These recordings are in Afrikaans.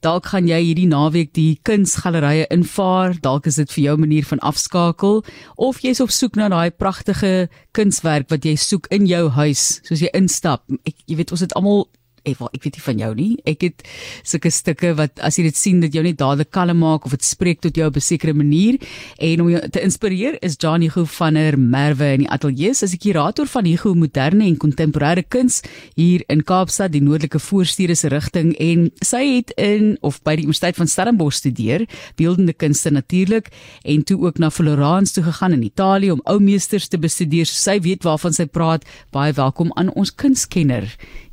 Dalk gaan jy hierdie naweek die kunsgalerye invaar. Dalk is dit vir jou 'n manier van afskakel of jy's op soek na daai pragtige kunswerk wat jy soek in jou huis, soos jy instap. Ek jy weet ons het almal ek, ek weet nie van jou nie. Ek het sulke stukke wat as jy dit sien dat jou net dadelik kalm maak of dit spreek tot jou op 'n sekere manier en om jou te inspireer is Johnny Hugo van der Merwe in die ateljee as 'n kurator van Hugo moderne en kontemporêre kuns hier in Kaapstad die noordelike voorstede se rigting en sy het in of by die Universiteit van Stellenbosch studeer beeldende kunste natuurlik en toe ook na Florence toe gegaan in Italië om ou meesters te bestudeer. Sy weet waarvan sy praat. Baie welkom aan ons kunskenner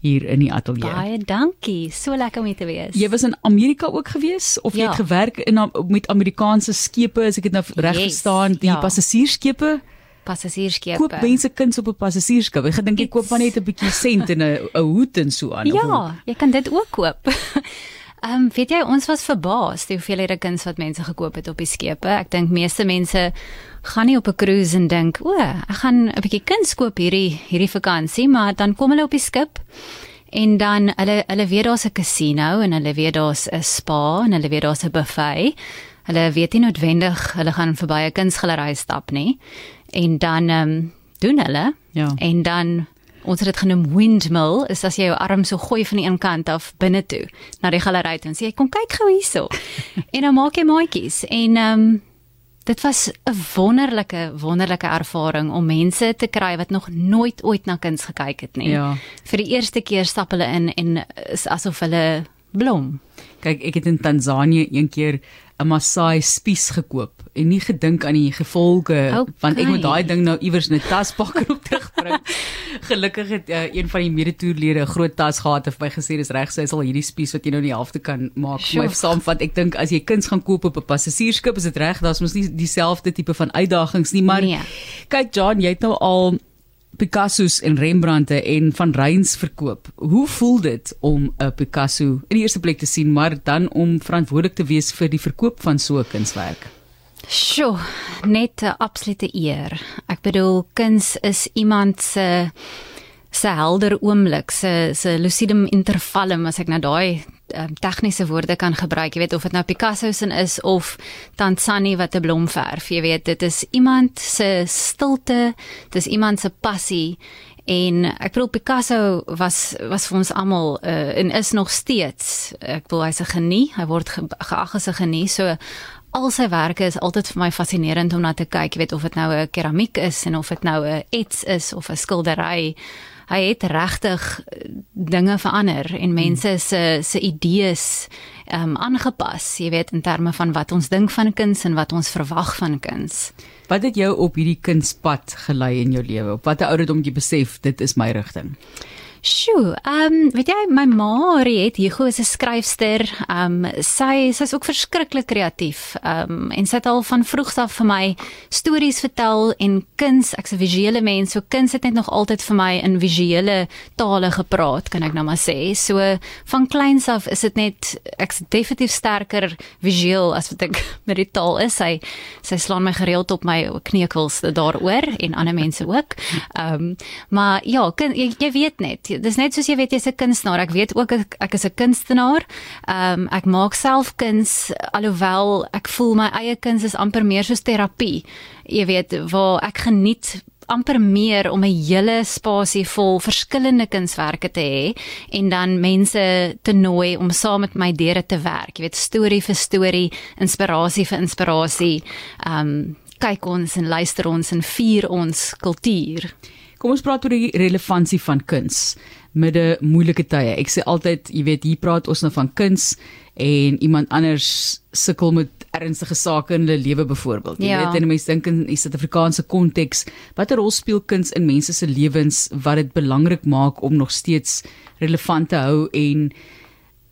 hier in die ateljee. Baie dankie. So lekker om hier te wees. Jy was in Amerika ook gewees of jy Ja. het gewerk in met Amerikaanse skepe as ek dit nou reg Yes, verstaan, die ja. passasiersskepe? Passasierskepe. Koop mense kuns op 'n passasierskip. Ek gedink jy koop maar net 'n bietjie sent en 'n 'n hoed en so aan. of? Ja, jy kan dit ook koop. Ehm um, weet jy ons was verbaas die hoeveelheid kuns wat mense gekoop het op die skepe. Ek dink meeste mense gaan nie op 'n cruise en dink, "O, ek gaan 'n bietjie kuns koop hierdie hierdie vakansie," maar dan kom hulle op die skip en dan hulle hulle weet daar's 'n casino en hulle weet daar's 'n spa en hulle weet daar's 'n buffet. Hulle weet nie noodwendig hulle gaan verby 'n kunsgalery stap nie. En dan ehm um, doen hulle Ja. en dan ons het dit genoem windmill is as jy jou arm so gooi van die een kant af binne toe na die galery toe en sê kom kyk gou hierso. en dan maak jy maatjies en ehm um, dit was 'n wonderlike wonderlike ervaring om mense te kry wat nog nooit ooit na kuns gekyk het nie. Ja. Vir die eerste keer stap hulle in en is asof hulle blom. Kyk, ek het in Tansanië een keer 'n Maasai spies gekoop en nie gedink aan die gevolge Okay. want ek moet daai ding nou iewers in 'n tas pak en op terugbring. Gelukkig het uh, een van die medetoerlede 'n groot tas gehad en vir my gesê dis reg sy sal hierdie spies wat jy nou nie helfte kan maak vir my saamvat. Ek dink as jy kuns gaan koop op 'n passasiersskip is dit reg, daar's mos nie dieselfde tipe van uitdagings nie, maar Nee. kyk John, jy het nou al Picasso's en Rembrandte en van Reyns verkoop. Hoe voel dit om 'n Picasso in die eerste plek te sien, maar dan om verantwoordelik te wees vir die verkoop van so 'n kunswerk? Sjoe, net 'n absolute eer. Ek bedoel kuns is iemand se se helder oomblik, se se lucidum intervallum as ek nou daai um, tegniese woorde kan gebruik. Jy weet of dit nou Picasso se is of Tanzani wat 'n blom verf. Jy weet dit is iemand se stilte, dit is iemand se passie En ek bedoel Picasso was was vir ons almal uh, en is nog steeds. Ek bedoel hy's 'n genie. Hy word ge, geag as 'n genie. So al sy werke is altyd vir my fascinerend om na te kyk, weet of dit nou 'n keramiek is en of dit nou 'n ets is of 'n skildery. Hy het regtig dinge verander en mense se se idees ehm um, aangepas, jy weet in terme van wat ons dink van kuns en wat ons verwag van kuns. Wat het jou op hierdie kunspad gelei in jou lewe? Op watter ouderdom het jy besef dit is my rigting? Sjoe, ehm um, weet jy my ma Riet Hugo is 'n skryfster. Ehm um, sy sy's ook verskriklik kreatief. Ehm um, en sy het al van vroegs af vir my stories vertel en kuns, ek's 'n visuele mens, so kuns het net nog altyd vir my in visuele tale gepraat, kan ek nou maar sê. So van kleins af is dit net ek's definitief sterker visueel as wat ek met die taal is. Sy sy slaan my gereeld op my kneukels daaroor en ander mense ook. Ehm um, maar ja, kun, jy, jy weet net dis net soos jy weet jy's 'n kunstenaar. Ek weet ook ek, ek is 'n kunstenaar. Ehm um, ek maak self kuns alhoewel ek voel my eie kuns is amper meer soos terapie. Jy weet waar ek geniet amper meer om 'n hele spasie vol verskillende kunswerke te hê en dan mense te nooi om saam met my deur dit te werk. Jy weet storie vir storie, inspirasie vir inspirasie. Ehm um, kyk ons en luister ons en vier ons kultuur. Kom ons praat oor die relevantie van kuns midde moeilike tye. Ek sê altyd, jy weet, hier praat ons nou van kuns en iemand anders sukkel met ernstige sake in hulle lewe byvoorbeeld. Jy Ja. weet, en mense dink in die Suid-Afrikaanse konteks, watter rol speel kuns in mense se lewens wat dit belangrik maak om nog steeds relevant te hou en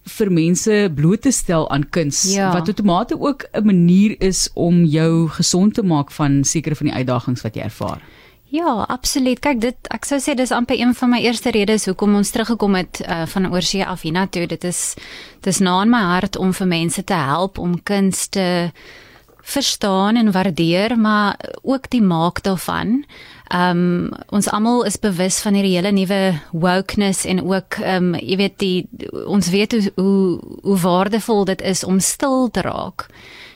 vir mense bloot te stel aan kuns Ja. wat outomate ook 'n manier is om jou gesond te maak van sekere van die uitdagings wat jy ervaar. Ja, absoluut. Kyk, dit ek sou sê dis amper een van my eerste redes hoekom ons teruggekom het uh, van oorsee af hiernatoe. Dit is dis na in my hart om vir mense te help om kuns te verstaan en waardeer, maar ook die maak daarvan. Ehm um, ons almal is bewus van hierdie hele nuwe wokeness en ook ehm um, jy weet die ons weet hoe hoe, hoe waardevol dit is om stil te raak.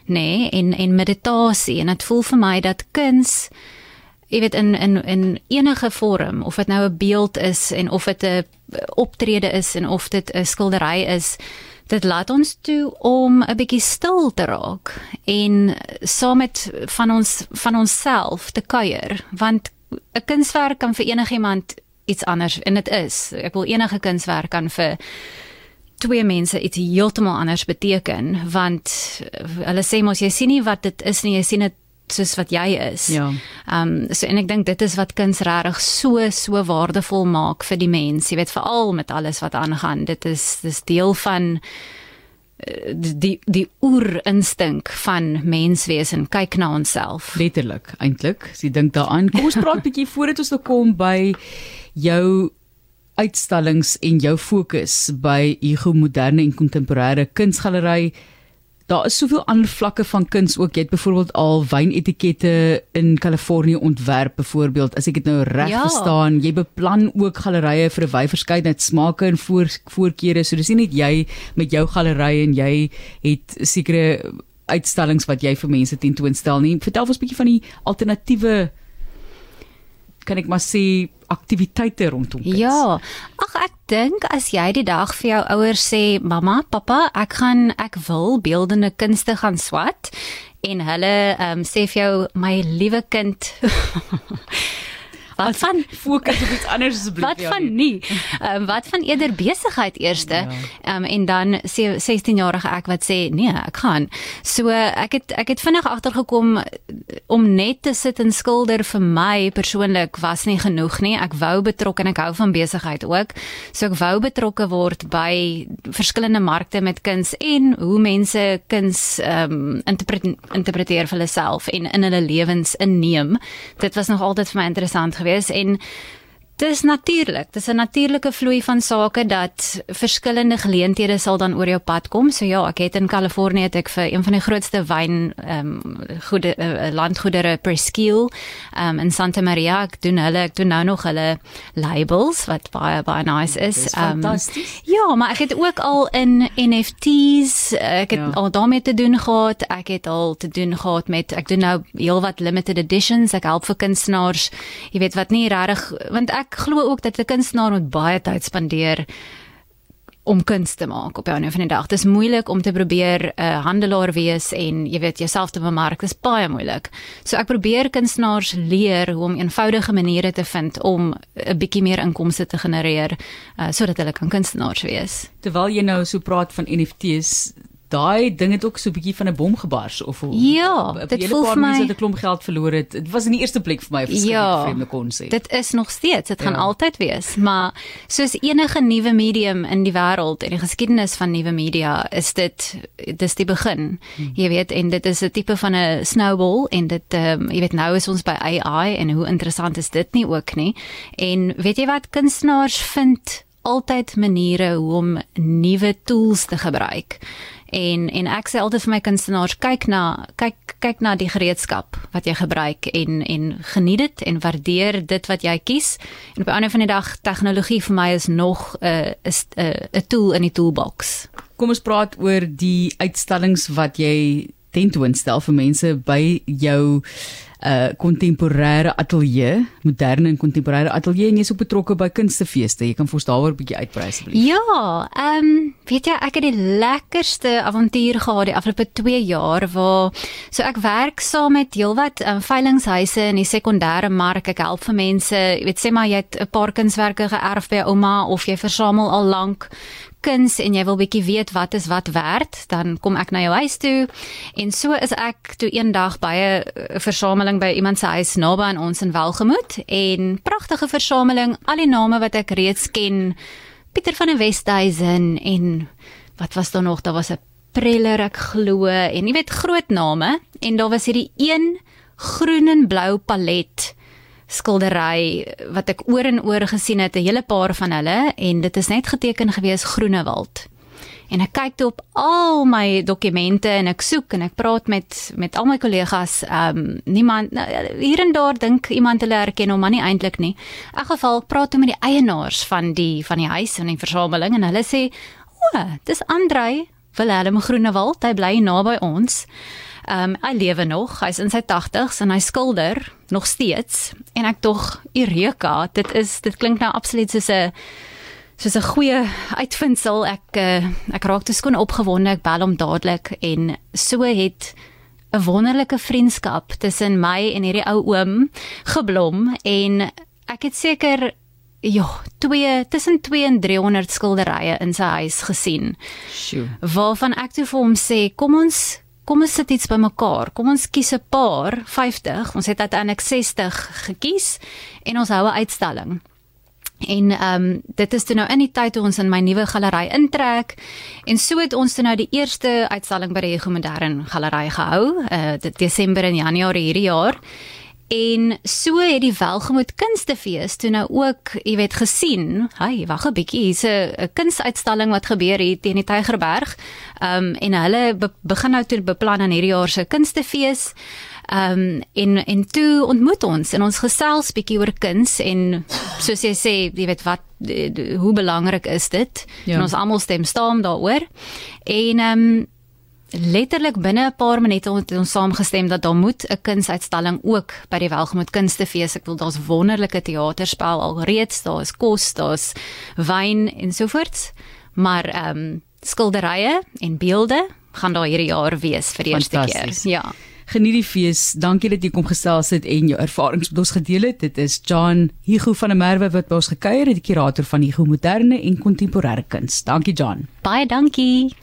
Nê, nee, en en meditasie en dit voel vir my dat kuns jy weet in in in enige vorm of dit nou 'n beeld is en of dit 'n optrede is en of dit 'n skildery is dit laat ons toe om 'n bietjie stil te raak en saam met van ons van onsself te kuier want 'n kunswerk kan vir enigiemand iets anders en dit is ek wil enige kunswerk kan vir twee mense iets heeltemal anders beteken want hulle sê mos jy sien nie wat dit is nie jy sien dit soos wat jy is. Ja. Ehm um, so en ek dink dit is wat kuns regtig so so waardevol maak vir die mens. Jy weet veral met alles wat aangaan. Dit is dis deel van eh, die die oerinstink van menswees en kyk na onsself. Letterlik, eintlik. As jy dink daaraan, kom ons praat bietjie voordat ons nou kom by jou uitstallings en jou fokus by Hugo Moderne en Kontemporêre Kunsgalery daar is soveel ander vlakke van kuns ook. Jy het byvoorbeeld al wynetikette in Kalifornië ontwerp byvoorbeeld. As ek dit nou reg ja. verstaan, jy beplan ook gallerye vir 'n wye verskeidenheid smake en voor voorkeure. So dis nie net jy met jou gallerij en jy het sekere uitstallings wat jy vir mense tentoonstel nie. Vertel ons 'n bietjie van die alternatiewe kan ek maar sê aktiwiteite rondom kids. Ja. Ag ek dink as jy die dag vir jou ouers sê, "Mamma, pappa, ek gaan ek wil beeldende kunste gaan swat." En hulle ehm um, sê vir jou, "My liewe kind, Wat van fokus op iets anders asseblief? Wat ja, van nie? Ehm um, wat van eerder besigheid eerste? Ja. Ehm ja. um, en dan sê 16-jarige ek wat sê nee, ek gaan. So ek het ek het vinnig agtergekom om net te sit en skilder vir my persoonlik was nie genoeg nie. Ek wou betrokke en ek hou van besigheid ook. So ek wou betrokke word by verskillende markte met kuns en hoe mense kuns ehm um, interpreteer, interpreteer vir hulle self en in hulle lewens inneem. Dit was nog altyd vir my interessant geweest gewees en Dis natuurlik. Dis 'n natuurlike vloei van sake dat verskillende geleenthede sal dan oor jou pad kom. So ja, ek het in Kalifornië het ek vir een van die grootste wyn ehm um, goede uh, landgoedere Presqu'île ehm um, in Santa Maria ek doen hulle ek doen nou nog hulle labels wat baie baie nice is. Ehm um, Ja, maar ek het ook al in NFTs ek het ja. al daarmee te doen gehad. Ek het al te doen gehad met ek doen nou heelwat limited editions. Ek help vir kunstenaars, jy weet wat nie regtig want ek ek glo ook dat 'n kunstenaar moet baie tyd spandeer om kuns te maak op 'n of ander dag. Dit is moeilik om te probeer 'n uh, handelaar wees en jy weet jouself te bemark. Dit is baie moeilik. So ek probeer kunstenaars leer hoe om eenvoudige maniere te vind om 'n bietjie meer inkomste te genereer uh, sodat hulle kan kunstenaars wees. Terwyl jy nou so praat van NFT's, daai ding het ook so 'n bietjie van 'n bom gebars of ja, dit voel vir my dat 'n klomp geld verloor het. Dit was in die eerste plek vir my 'n ja, vreemde konsep. Dit is nog steeds, dit ja. gaan altyd wees, maar soos enige nuwe medium in die wêreld en die geskiedenis van nuwe media is dit dis die begin. Hmm. Jy weet en dit is 'n tipe van 'n snowball en dit ehm um, jy weet nou is ons by AI en hoe interessant is dit nie ook nie. En weet jy wat kunstenaars vind altyd maniere hoe om nuwe tools te gebruik en en ek sê altyd vir my kunstenaars kyk na kyk kyk na die gereedskap wat jy gebruik en en geniet dit en waardeer dit wat jy kies en op 'n ander van die dag tegnologie vir my is nog 'n uh, is 'n uh, tool in die toolbox. Kom ons praat oor die uitstallings wat jy tentoonstel vir mense by jou uh kontemporêre ateljee, moderne en kontemporêre ateljee en jy's ook betrokke by kunstefeeste. Jy kan vir ons daaroor 'n bietjie uitbrei asseblief. Ja, ehm um, weet jy ek het die lekkerste avontuur gehad die afgelope 2 jaar waar so ek werk saam met heelwat um, veilinghuise in die sekondêre mark. Ek help vir mense, jy weet sê maar jy het 'n paar kunswerke geërf by ouma of jy versamel al lank kuns en jy wil bietjie weet wat is wat werd, dan kom ek na jou huis toe. En so is ek toe eendag by 'n eh, versameling by iemand se huis naby aan ons in Welgemoot en pragtige versameling, al die name wat ek reeds ken. Pieter van der Westhuizen en wat was daar nog? Daar was 'n Preller ek glo en jy weet groot name en daar was hierdie een groen en blou palet skildery wat ek oor en oor gesien het, 'n hele paar van hulle en dit is net geteken gewees Groenewald. En ek kyk toe op al my dokumente en ek soek en ek praat met met al my kollegas. Ehm um, niemand nou, hier en daar dink iemand hulle herken hom, maar nie eintlik nie. In geval praat toe met die eienaars van die van die huis en die versameling en hulle sê, "O, dis Andrei Willem Groenewald. Hy bly naby ons." Ehm um, hy lewe nog. Hy's in sy 80s en hy skilder nog steeds. En ek tog Eureka, dit is dit klink nou absoluut soos 'n soos 'n goeie uitvindsel. Ek uh, ek raak te skoon opgewonde. Ek bel hom dadelik en so het 'n wonderlike vriendskap tussen my en hierdie ou oom geblom en ek het seker ja, twee tussen 2 en 300 skilderye in sy huis gesien. Sjoe. Waarvan ek toe vir hom sê, kom ons Kom ons sit iets bymekaar. Kom ons kies 'n paar 50. Ons het uiteindelik 60 gekies en ons hou 'n uitstalling. En ehm um, dit is toe nou in die tyd toe ons in my nuwe galery intrek en so het ons toe nou die eerste uitstalling by die Ego Modern galery gehou, uh Desember en Januarie hierdie jaar. En so het die Welgemoed Kunstefees toe nou ook, jy weet, gesien. Hy, wag 'n bietjie, hier's 'n kunsuitstalling wat gebeur hier teen die Tygerberg. Ehm um, en hulle be begin nou toe beplan aan hierdie jaar se kunstefees. Ehm um, en en toe ontmoet ons en ons gesels bietjie oor kuns en soos jy sê, jy weet wat hoe belangrik is dit? Ja. En ons almal stem saam daaroor. En ehm um, letterlik binne 'n paar minute het ons saamgestem dat daar moet 'n kunsuitstalling ook by die Welgemoed Kunstefees. Ek wil daar's wonderlike teaterspel alreeds, daar is kos, daar's wyn en so voort. Maar ehm um, skilderye en beelde gaan daar hierdie jaar wees vir die eerste keer. Ja. Geniet die fees. Dankie dat jy kom gesels het en jou ervarings met ons gedeel het. Dit is John Hugo van der Merwe wat by ons gekuier het, die kurator van Hugo Moderne en Kontemporêre Kuns. Dankie John. Baie dankie.